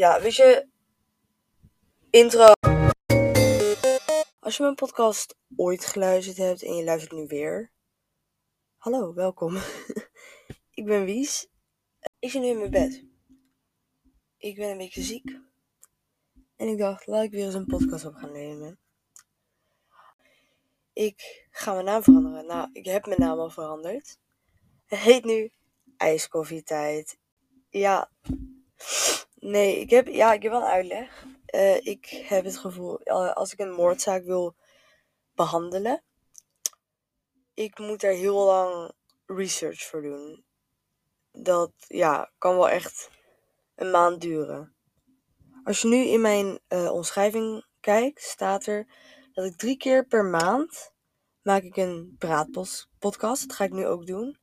Ja, weet je, intro. Als je mijn podcast ooit geluisterd hebt en je luistert nu weer. Hallo, welkom. ik ben Wies. Ik zit nu in mijn bed. Ik ben een beetje ziek. En ik dacht, laat ik weer eens een podcast op gaan nemen. Ik ga mijn naam veranderen. Nou, ik heb mijn naam al veranderd. Het heet nu IJskoffietijd. Ja. Nee, ik heb, ja, ik heb wel een uitleg. Uh, ik heb het gevoel, uh, als ik een moordzaak wil behandelen, ik moet er heel lang research voor doen. Dat, ja, kan wel echt een maand duren. Als je nu in mijn uh, omschrijving kijkt, staat er dat ik drie keer per maand maak ik een praatpodcast. Dat ga ik nu ook doen.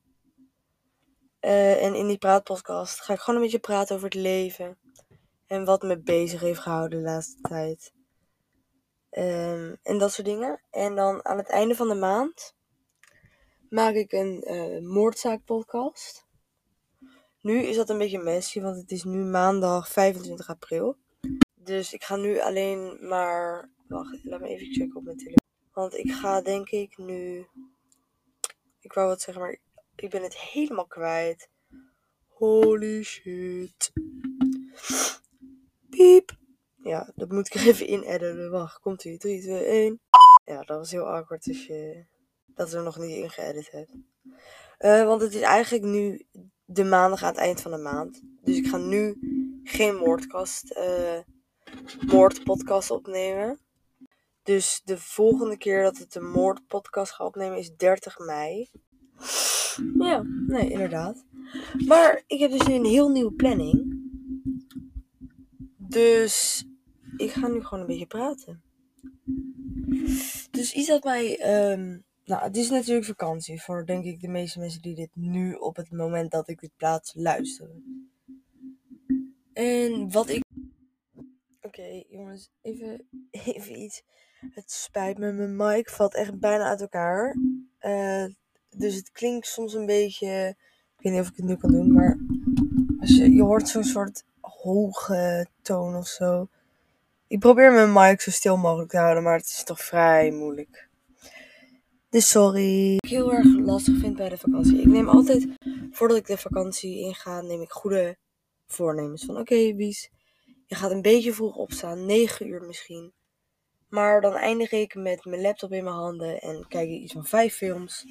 Uh, en in die praatpodcast ga ik gewoon een beetje praten over het leven. En wat me bezig heeft gehouden de laatste tijd. Um, en dat soort dingen. En dan aan het einde van de maand maak ik een uh, moordzaakpodcast. Nu is dat een beetje messy, want het is nu maandag 25 april. Dus ik ga nu alleen maar. Wacht, laat me even checken op mijn telefoon. Want ik ga denk ik nu. Ik wou wat zeggen, maar ik ben het helemaal kwijt. Holy shit. Piep. Ja, dat moet ik er even in editen. Wacht, komt ie. 3, 2, 1. Ja, dat was heel awkward als je dat er nog niet in geëdit hebt. Uh, want het is eigenlijk nu de maandag aan het eind van de maand. Dus ik ga nu geen moordkast, uh, moordpodcast opnemen. Dus de volgende keer dat het een moordpodcast ga opnemen is 30 mei. Ja, nee, inderdaad. Maar ik heb dus een heel nieuwe planning. Dus ik ga nu gewoon een beetje praten. Dus iets dat mij. Um, nou, het is natuurlijk vakantie voor denk ik de meeste mensen die dit nu op het moment dat ik dit plaats luisteren. En wat ik. Oké, jongens, even, even iets. Het spijt me, mijn mic valt echt bijna uit elkaar. Uh, dus het klinkt soms een beetje. Ik weet niet of ik het nu kan doen, maar. Als je, je hoort zo'n soort hoge toon of zo. Ik probeer mijn mic zo stil mogelijk te houden, maar het is toch vrij moeilijk. Dus sorry. Wat ik heel erg lastig vind bij de vakantie. Ik neem altijd, voordat ik de vakantie inga, neem ik goede voornemens. Van oké, Wies, je gaat een beetje vroeg opstaan, 9 uur misschien. Maar dan eindig ik met mijn laptop in mijn handen en kijk ik iets van vijf films.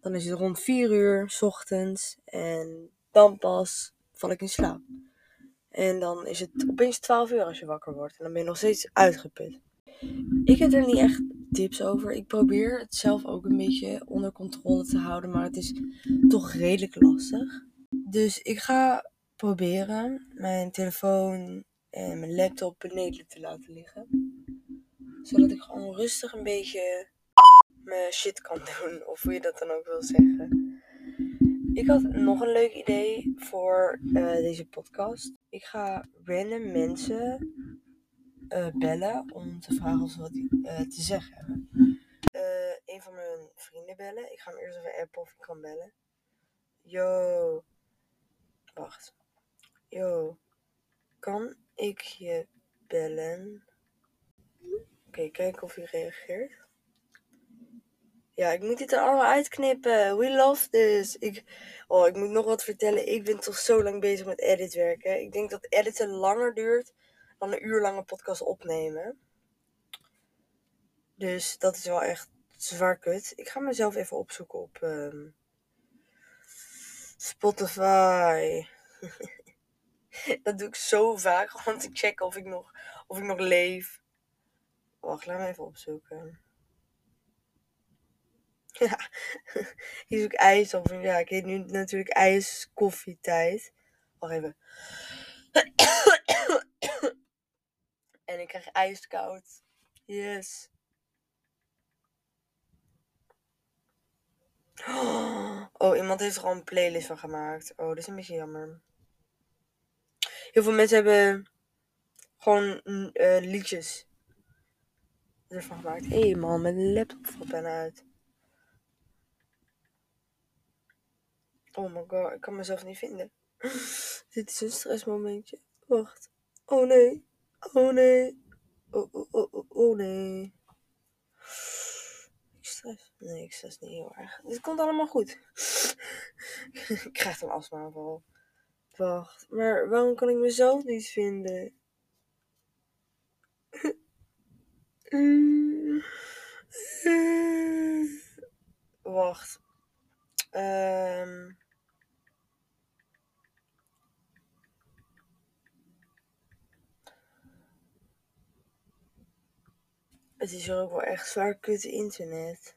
Dan is het rond 4 uur s ochtends en dan pas val ik in slaap. En dan is het opeens 12 uur als je wakker wordt. En dan ben je nog steeds uitgeput. Ik heb er niet echt tips over. Ik probeer het zelf ook een beetje onder controle te houden. Maar het is toch redelijk lastig. Dus ik ga proberen mijn telefoon en mijn laptop beneden te laten liggen. Zodat ik gewoon rustig een beetje mijn shit kan doen. Of hoe je dat dan ook wil zeggen. Ik had nog een leuk idee voor uh, deze podcast. Ik ga random mensen uh, bellen om te vragen of ze wat uh, te zeggen hebben. een van mijn vrienden bellen. Ik ga hem eerst even appen of ik kan bellen. Yo. Wacht. Yo. Kan ik je bellen? Oké, okay, kijken of hij reageert. Ja, ik moet dit er allemaal uitknippen. We love this. Ik, oh, ik moet nog wat vertellen. Ik ben toch zo lang bezig met editwerken. Ik denk dat editen langer duurt dan een uur lange podcast opnemen. Dus dat is wel echt zwaar kut. Ik ga mezelf even opzoeken op um, Spotify. dat doe ik zo vaak. Om te checken of ik nog, of ik nog leef. Wacht, laat me even opzoeken. Ja, hier zoek ijs op. Ja, ik heet nu natuurlijk ijs koffietijd. Wacht even. en ik krijg ijskoud. Yes. Oh, iemand heeft er een playlist van gemaakt. Oh, dat is een beetje jammer. Heel veel mensen hebben gewoon uh, liedjes ervan gemaakt. Hé hey man, mijn laptop valt bijna uit. Oh my god, ik kan mezelf niet vinden. Dit is een stressmomentje. Wacht. Oh nee. Oh nee. Oh, oh, oh, oh, oh nee. Ik stress. Nee, ik stress niet heel erg. Het komt allemaal goed. ik krijg een astma Wacht, maar waarom kan ik mezelf niet vinden? Wacht. Um... Het is ook wel echt zwaar kut internet.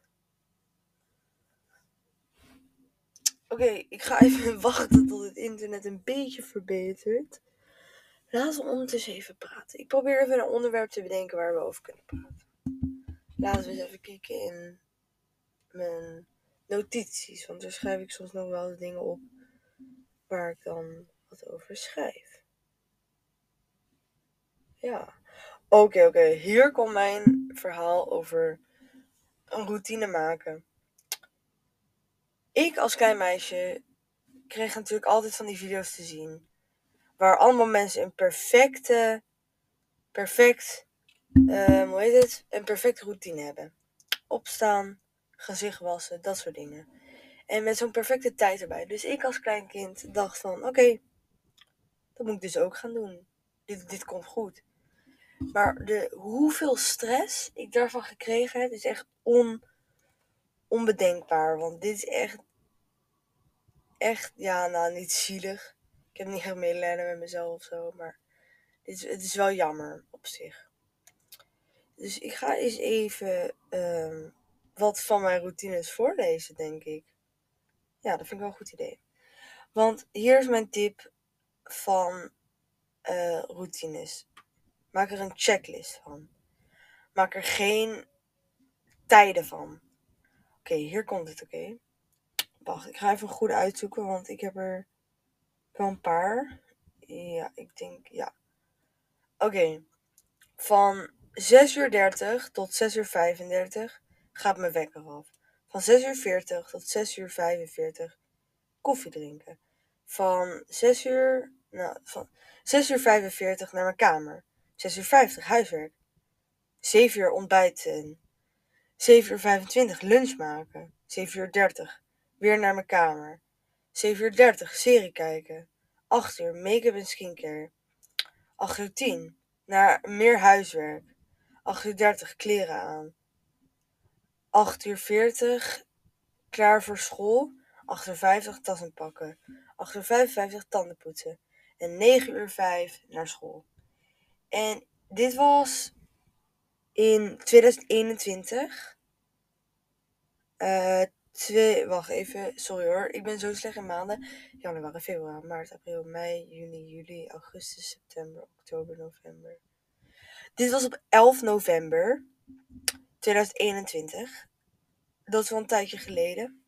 Oké, ik ga even wachten tot het internet een beetje verbetert. Laten we ondertussen even praten. Ik probeer even een onderwerp te bedenken waar we over kunnen praten. Laten we eens even kijken in mijn notities. Want daar schrijf ik soms nog wel dingen op waar ik dan wat over schrijf. Ja. Oké, oké. Hier komt mijn verhaal over een routine maken. Ik als klein meisje kreeg natuurlijk altijd van die video's te zien. Waar allemaal mensen een perfecte, perfect, um, hoe heet het? Een perfecte routine hebben. Opstaan, gezicht wassen, dat soort dingen. En met zo'n perfecte tijd erbij. Dus ik als klein kind dacht van, oké, dat moet ik dus ook gaan doen. Dit, dit komt goed. Maar de, hoeveel stress ik daarvan gekregen heb, is echt on, onbedenkbaar. Want dit is echt, echt, ja, nou, niet zielig. Ik heb niet echt medelijden met mezelf of zo, maar dit het is wel jammer op zich. Dus ik ga eens even ehm, wat van mijn routines voorlezen, denk ik. Ja, dat vind ik wel een goed idee. Want hier is mijn tip van uh, routines. Maak er een checklist van. Maak er geen tijden van. Oké, hier komt het, oké. Wacht, ik ga even goed uitzoeken, want ik heb er wel een paar. Ja, ik denk, ja. Oké, van 6 uur 30 tot 6 uur 35 gaat mijn wekker af. Van 6 uur 40 tot 6 uur 45 koffie drinken. Van 6 uur, nou, van 6 uur 45 naar mijn kamer. 6 uur 50 huiswerk. 7 uur ontbijten. 7 uur 25 lunch maken. 7 uur 30 weer naar mijn kamer. 7 uur 30 serie kijken. 8 uur make-up en skincare. 8 uur 10 naar meer huiswerk. 8 uur 30 kleren aan. 8 uur 40 klaar voor school. 8 uur 50 tassen pakken. 8 uur 55 tanden poetsen. En 9 uur 5 naar school. En dit was in 2021. Uh, twee, wacht even, sorry hoor. Ik ben zo slecht in maanden. Januari, februari, maart, april, mei, juni, juli, augustus, september, oktober, november. Dit was op 11 november 2021. Dat is wel een tijdje geleden.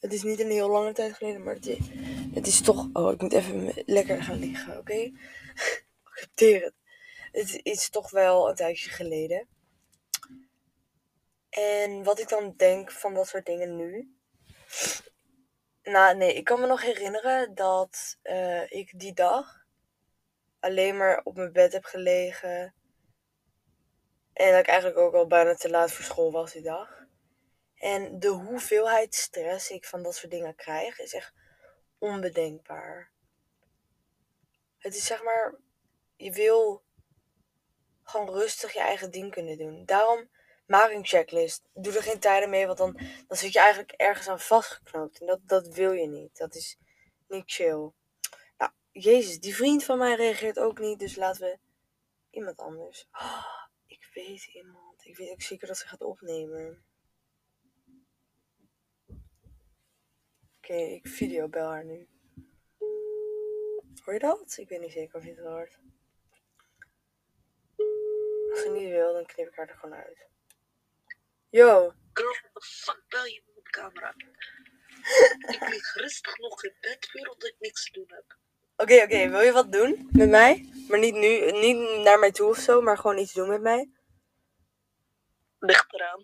Het is niet een heel lange tijd geleden, maar het is, toch. Oh, ik moet even lekker gaan liggen, oké? Okay? Accepteer het het is toch wel een tijdje geleden. En wat ik dan denk van dat soort dingen nu. Nou, nee, ik kan me nog herinneren dat uh, ik die dag alleen maar op mijn bed heb gelegen. En dat ik eigenlijk ook al bijna te laat voor school was die dag. En de hoeveelheid stress ik van dat soort dingen krijg, is echt onbedenkbaar. Het is zeg maar, je wil gewoon rustig je eigen ding kunnen doen. Daarom maak een checklist. Doe er geen tijden mee, want dan, dan zit je eigenlijk ergens aan vastgeknoopt. En dat, dat wil je niet. Dat is niet chill. Nou, Jezus, die vriend van mij reageert ook niet, dus laten we iemand anders. Oh, weet iemand. Ik weet ook zeker dat ze gaat opnemen. Oké, ik videobel haar nu. Hoor je dat? Ik weet niet zeker of je het hoort. Als ze niet wil, dan knip ik haar er gewoon uit. Yo. Girl, what the fuck bel je me op camera? ik lig rustig nog in bed weer omdat ik niks te doen heb. Oké, oké. Wil je wat doen met mij? Maar niet nu, niet naar mij toe of zo, maar gewoon iets doen met mij. Ligt eraan.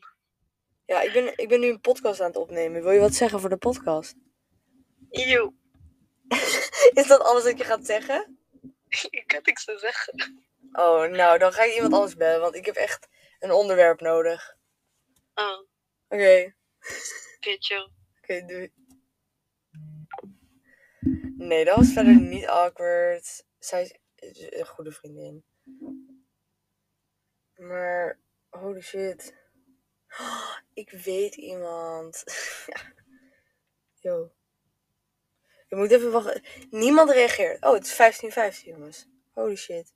Ja, ik ben, ik ben nu een podcast aan het opnemen. Wil je wat zeggen voor de podcast? Yo. Is dat alles wat je gaat zeggen? Ik had niks te zeggen. Oh, nou, dan ga ik iemand anders bellen, want ik heb echt een onderwerp nodig. Oh, Oké, oké, chill. oké, doei. Nee, dat was verder niet awkward. Zij is een goede vriendin. Maar, holy shit. Ik weet iemand. Yo. Je moet even wachten. Niemand reageert. Oh, het is 15.15 jongens. Holy shit.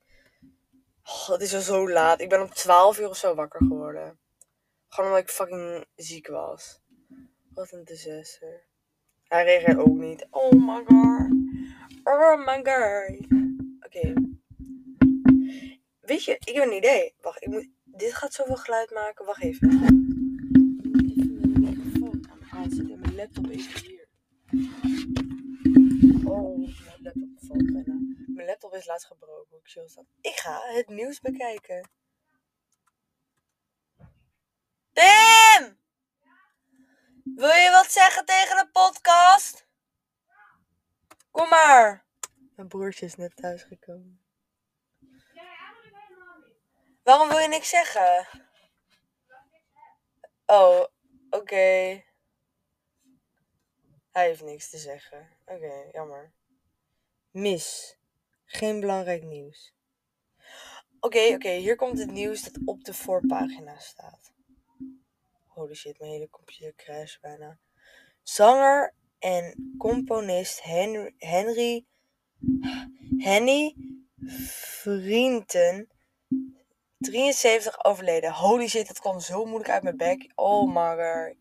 Oh, het is al zo laat. Ik ben om 12 uur of zo wakker geworden. Gewoon omdat ik fucking ziek was. Wat een disaster. Hij reageert ook niet. Oh my god. Oh my god. Oké. Weet je, ik heb een idee. Wacht, ik moet... Dit gaat zoveel geluid maken. Wacht even. Even mijn microfoon aan me aanzetten. Mijn laptop is hier. Oh, mijn laptop valt bijna. Mijn laptop is laatst gebroken. Hoe? Ik ga het nieuws bekijken. Tim! Wil je wat zeggen tegen de podcast? Kom maar. Mijn broertje is net thuisgekomen. Waarom wil je niks zeggen? Oh, oké. Hij heeft niks te zeggen. Oké, jammer. Mis. Geen belangrijk nieuws. Oké, oké, hier komt het nieuws dat op de voorpagina staat. Holy shit, mijn hele computer crasht bijna. Zanger en componist Henry, Henry Henny Vrienden 73 overleden. Holy shit, dat kwam zo moeilijk uit mijn bek. Oh my god.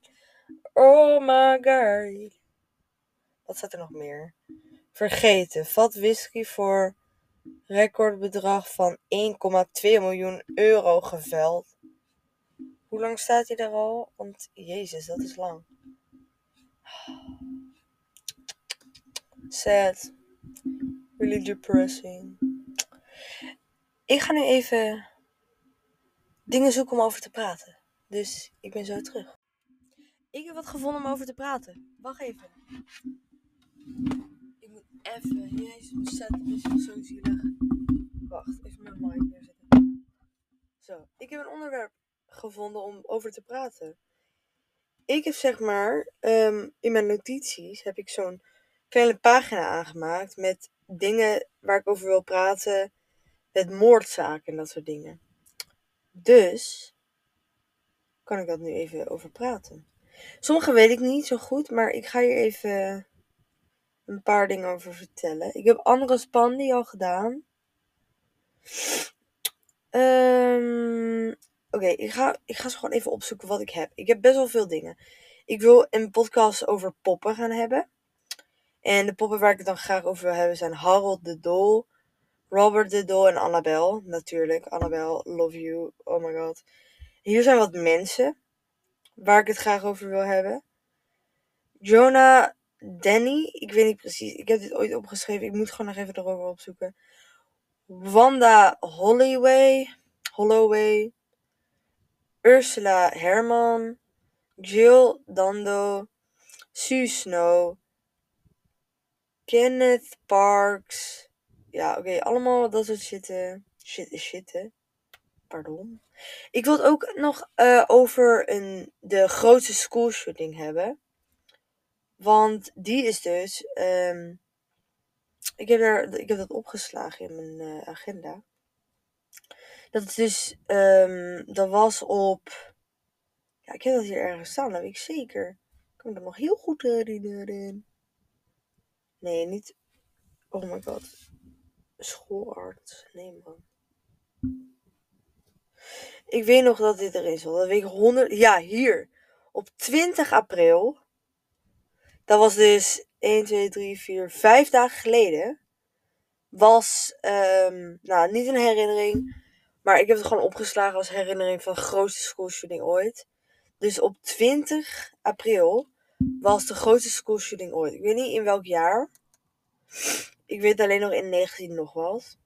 Oh my god. Wat staat er nog meer? Vergeten. Vat whisky voor recordbedrag van 1,2 miljoen euro geveld. Hoe lang staat hij daar al? Want jezus, dat is lang. Sad. Really depressing. Ik ga nu even dingen zoeken om over te praten. Dus ik ben zo terug. Ik heb wat gevonden om over te praten. Wacht even. Ik moet even. Jezus, mijn setup is zo zielig. Wacht, even mijn mic neerzetten. Zo, ik heb een onderwerp gevonden om over te praten. Ik heb zeg maar, ehm, in mijn notities heb ik zo'n kleine pagina aangemaakt met dingen waar ik over wil praten. Met moordzaken en dat soort dingen. Dus kan ik dat nu even over praten. Sommige weet ik niet zo goed, maar ik ga hier even een paar dingen over vertellen. Ik heb andere spandi al gedaan. Ehm, Oké, ik, ga, ik ga ze gewoon even opzoeken wat ik heb. Ik heb best wel veel dingen. Ik wil een podcast over poppen gaan hebben. En de poppen waar ik het dan graag over wil hebben zijn Harold de Dol, Robert de Dol en Annabel. Natuurlijk, Annabel, love you. Oh my god. Hier zijn wat mensen waar ik het graag over wil hebben. Jonah Danny, ik weet niet precies. Ik heb dit ooit opgeschreven. Ik moet gewoon nog even erover opzoeken. Wanda Holloway, Holloway, Ursula Herman, Jill Dando, Sue Snow, Kenneth Parks. Ja, oké, allemaal dat soort shitten. Shit is shitten. Pardon. Ik wil het ook nog eh, over een, de grootste schoolshooting hebben. Want die is dus. ehm, ik, heb daar, ik heb dat opgeslagen in mijn eh, agenda. Dat is dus. ehm, dat was op. Ja, ik heb dat hier ergens staan, dat weet ik zeker. Ik kan me nog heel goed herinneren. Nee, niet. Oh my god. Schoolarts. Nee, man. Ik weet nog dat dit erin zat. Dat weet ik 100. Ja, hier. Op 20 april. Dat was dus 1, 2, 3, 4, 5 dagen geleden. Was. ehm, nou, niet een herinnering. Maar ik heb het gewoon opgeslagen als herinnering van de grootste schoolshooting ooit. Dus op 20 april was de grootste schoolshooting ooit. Ik weet niet in welk jaar. Ik weet alleen nog in 19 nog wat.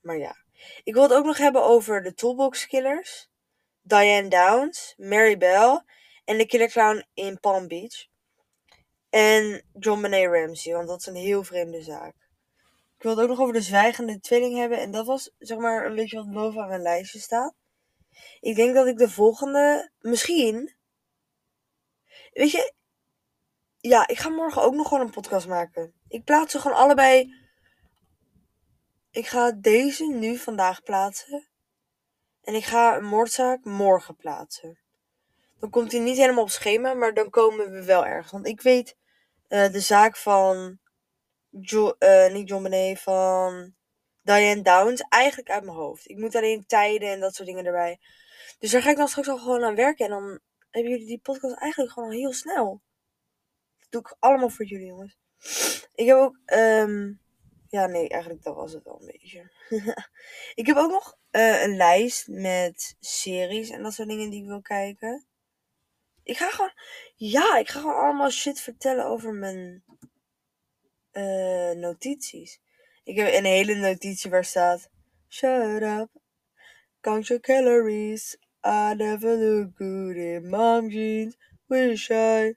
Maar ja. Ik wil het ook nog hebben over de Toolbox Killers. Diane Downs, Mary Bell en de Killer Clown in Palm Beach. En John Benet Ramsey, want dat is een heel vreemde zaak. Ik wilde ook nog over de zwijgende tweeling hebben. En dat was zeg maar een beetje wat bovenaan mijn lijstje staat. Ik denk dat ik de volgende, misschien. Weet je, ja, ik ga morgen ook nog gewoon een podcast maken. Ik plaats ze gewoon allebei. Ik ga deze nu vandaag plaatsen. En ik ga een moordzaak morgen plaatsen. Dan komt hij niet helemaal op schema, maar dan komen we wel ergens. Want ik weet uh, de zaak van. Jo uh, niet John Benet, van Diane Downs eigenlijk uit mijn hoofd. Ik moet alleen tijden en dat soort dingen erbij. Dus daar ga ik dan straks al gewoon aan werken. En dan hebben jullie die podcast eigenlijk gewoon heel snel. Dat doe ik allemaal voor jullie, jongens. Ik heb ook. Um, ja, nee, eigenlijk dat was het wel een beetje. ik heb ook nog uh, een lijst met series en dat soort dingen die ik wil kijken. Ik ga gewoon. Ja, ik ga gewoon allemaal shit vertellen over mijn uh, notities. Ik heb een hele notitie waar staat: Shut up, count your calories. I never look good in mom jeans. Wish I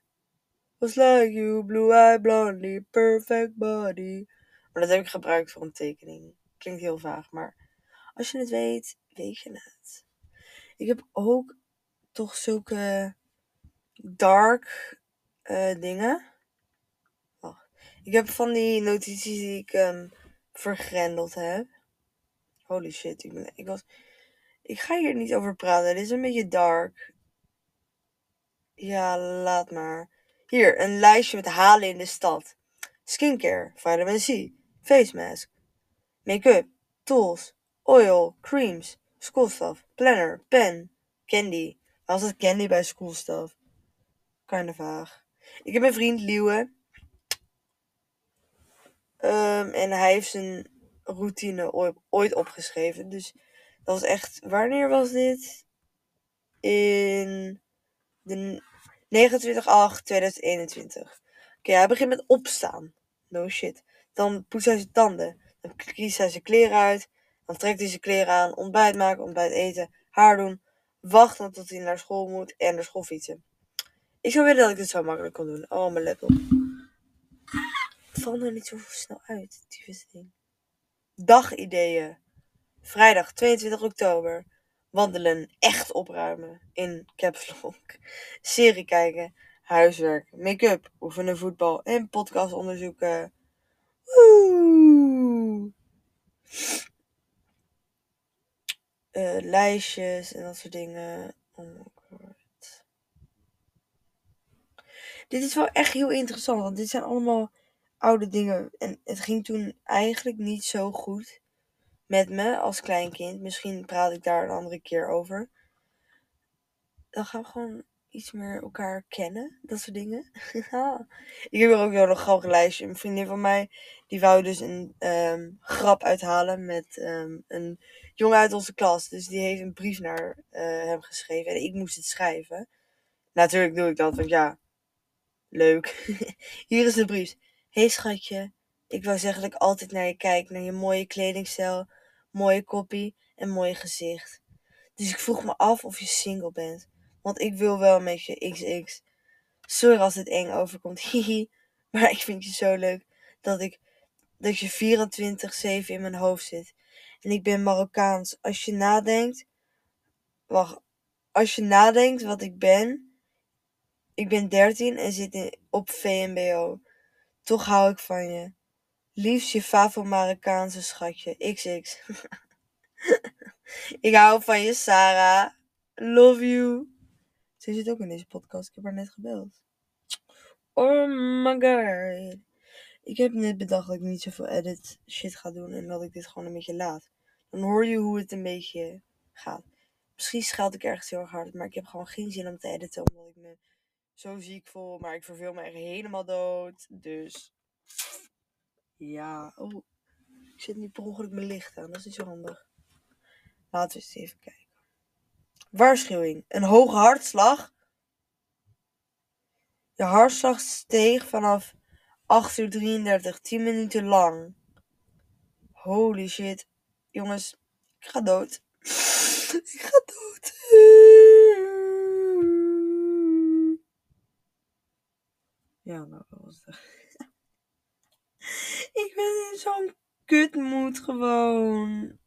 was like you, blue eye blondie, perfect body. Maar dat heb ik gebruikt voor een tekening. Klinkt heel vaag, maar als je het weet, weet je het. Ik heb ook toch zulke dark uh, dingen. Wacht. Ik heb van die notities die ik um, vergrendeld heb. Holy shit, ik, ben, ik was. Ik ga hier niet over praten. Dit is een beetje dark. Ja, laat maar. Hier, een lijstje met halen in de stad. Skincare, vitamin C, face mask, make-up, tools, oil, creams, schoolstuff, planner, pen, candy. Was het candy bij schoolstuff? Kinda vaag. Ik heb een vriend, Liewe. Um, en hij heeft zijn routine ooit opgeschreven. Dus dat was echt. Wanneer was dit? In de 29-8-2021. Oké, hij begint met opstaan. No shit. Dan poetst hij zijn tanden. Dan kiest hij zijn kleren uit. Dan trekt hij zijn kleren aan. Ontbijt maken, ontbijt eten. Haar doen. Wachten tot hij naar school moet. En naar school fietsen. Ik zou willen dat ik dit zo makkelijk kon doen. Oh, mijn laptop. Het er niet zo snel uit, die ding. Dagideeën. Vrijdag 22 oktober. Wandelen, echt opruimen. In caps lock. Serie kijken. Huiswerk. Make-up. Oefenen voetbal. En podcast onderzoeken. Uh, lijstjes en dat soort dingen. Oh god. Dit is wel echt heel interessant, want dit zijn allemaal oude dingen. En het ging toen eigenlijk niet zo goed met me als kleinkind. Misschien praat ik daar een andere keer over. Dan gaan we gewoon iets meer elkaar kennen. Dat soort dingen. ik heb er ook wel een grappig lijstje. Een vriendin van mij, die wou dus een um, grap uithalen met um, een jongen uit onze klas. Dus die heeft een brief naar uh, hem geschreven. En ik moest het schrijven. Natuurlijk doe ik dat, want ja, leuk. Hier is de brief. hey schatje, ik wou zeggen dat ik altijd naar je kijk. Naar je mooie kledingstijl, mooie koppie en mooie gezicht. Dus ik vroeg me af of je single bent. Want ik wil wel met je XX. Sorry als het eng overkomt, hihi. Maar ik vind je zo leuk dat ik dat je 24-7 in mijn hoofd zit. En ik ben Marokkaans. Als je nadenkt. Wacht. Als je nadenkt wat ik ben. Ik ben 13 en zit in, op VMBO. Toch hou ik van je. Liefst je Marokkaanse schatje. XX. ik hou van je, Sarah. Love you. Ze zit ook in deze podcast. Ik heb haar net gebeld. Oh my god. Ik heb net bedacht dat ik niet zoveel edit shit ga doen. En dat ik dit gewoon een beetje laat. Dan hoor je hoe het een beetje gaat. Misschien schaalt ik ergens heel erg hard. Maar ik heb gewoon geen zin om te editen. Omdat ik me zo ziek voel. Maar ik verveel me echt helemaal dood. Dus. Ja. Oh. Ik zit nu per ongeluk mijn licht aan. Dat is niet zo handig. Laten we eens even kijken. Waarschuwing. Een hoge hartslag. Je hartslag steeg vanaf 8 uur 33, 10 minuten lang. Holy shit. Jongens, ik ga dood. Ik ga dood. Ja, nou, dat was het. Zo'n kut moet gewoon.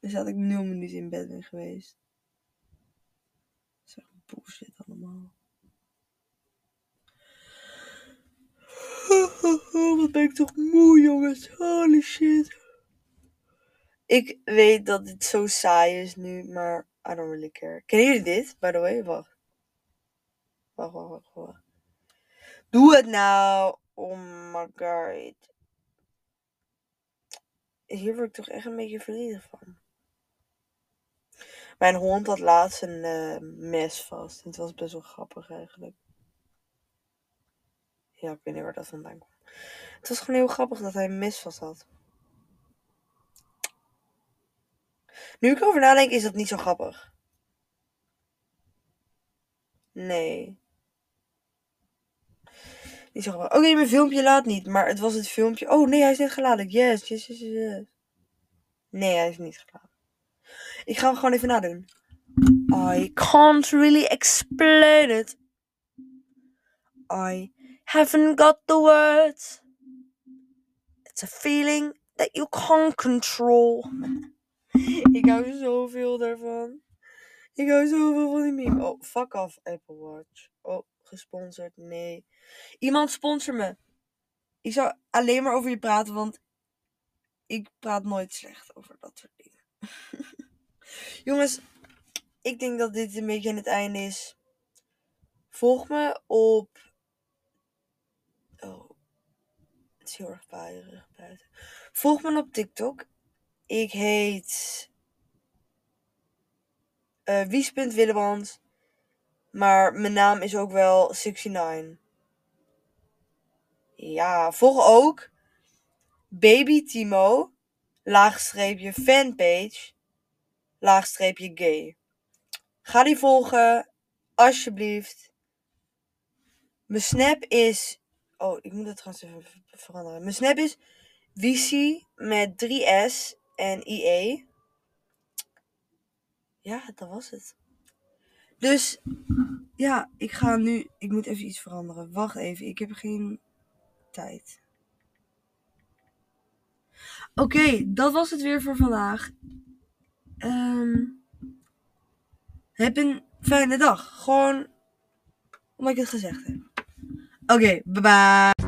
Dus had ik nul minuten in bed ben geweest. Dat echt bullshit allemaal. Wat ben ik toch moe, jongens. Holy shit. Ik weet dat dit zo saai is nu, maar I don't really care. Kennen jullie dit, by the way? Wacht. Wacht, wacht, wacht, wacht. Doe het nou. Oh my god. Hier word ik toch echt een beetje verdrietig van. Mijn hond had laatst een eh, mes vast. En het was best wel grappig eigenlijk. Ja, ik weet niet waar dat vandaan kwam. Het was gewoon heel grappig dat hij een mes vast had. Nu ik erover nadenk, is dat niet zo grappig. Nee. Niet zo grappig. Oké, mijn filmpje laat niet, maar het was het filmpje. Oh nee, hij is net geladen. Yes, yes, yes, yes. Nee, hij is niet geladen. Ik ga hem gewoon even nadoen. I can't really explain it. I haven't got the words. It's a feeling that you can't control. Ik hou zoveel daarvan. Ik hou zoveel van die meme. Oh, fuck off, Apple Watch. Oh, gesponsord. Nee. Iemand sponsor me. Ik zou alleen maar over je praten, want ik praat nooit slecht over dat soort dingen. Jongens, ik denk dat dit een beetje aan het einde is. Volg me op. Oh, het is heel erg buierig buiten. Volg me op TikTok. Ik heet. Uh, Wies.Willeband. Maar mijn naam is ook wel 69. Ja, volg ook Baby Timo, laagstreepje fanpage, laagstreepje gay. Ga die volgen, alsjeblieft. Mijn snap is. Oh, ik moet het trouwens even veranderen. Mijn snap is Vici met 3S en IE. Ja, dat was het. Dus ja, ik ga nu. Ik moet even iets veranderen. Wacht even, ik heb geen tijd. Oké, dat was het weer voor vandaag. Um, heb een fijne dag. Gewoon omdat ik het gezegd heb. Oké, bye bye.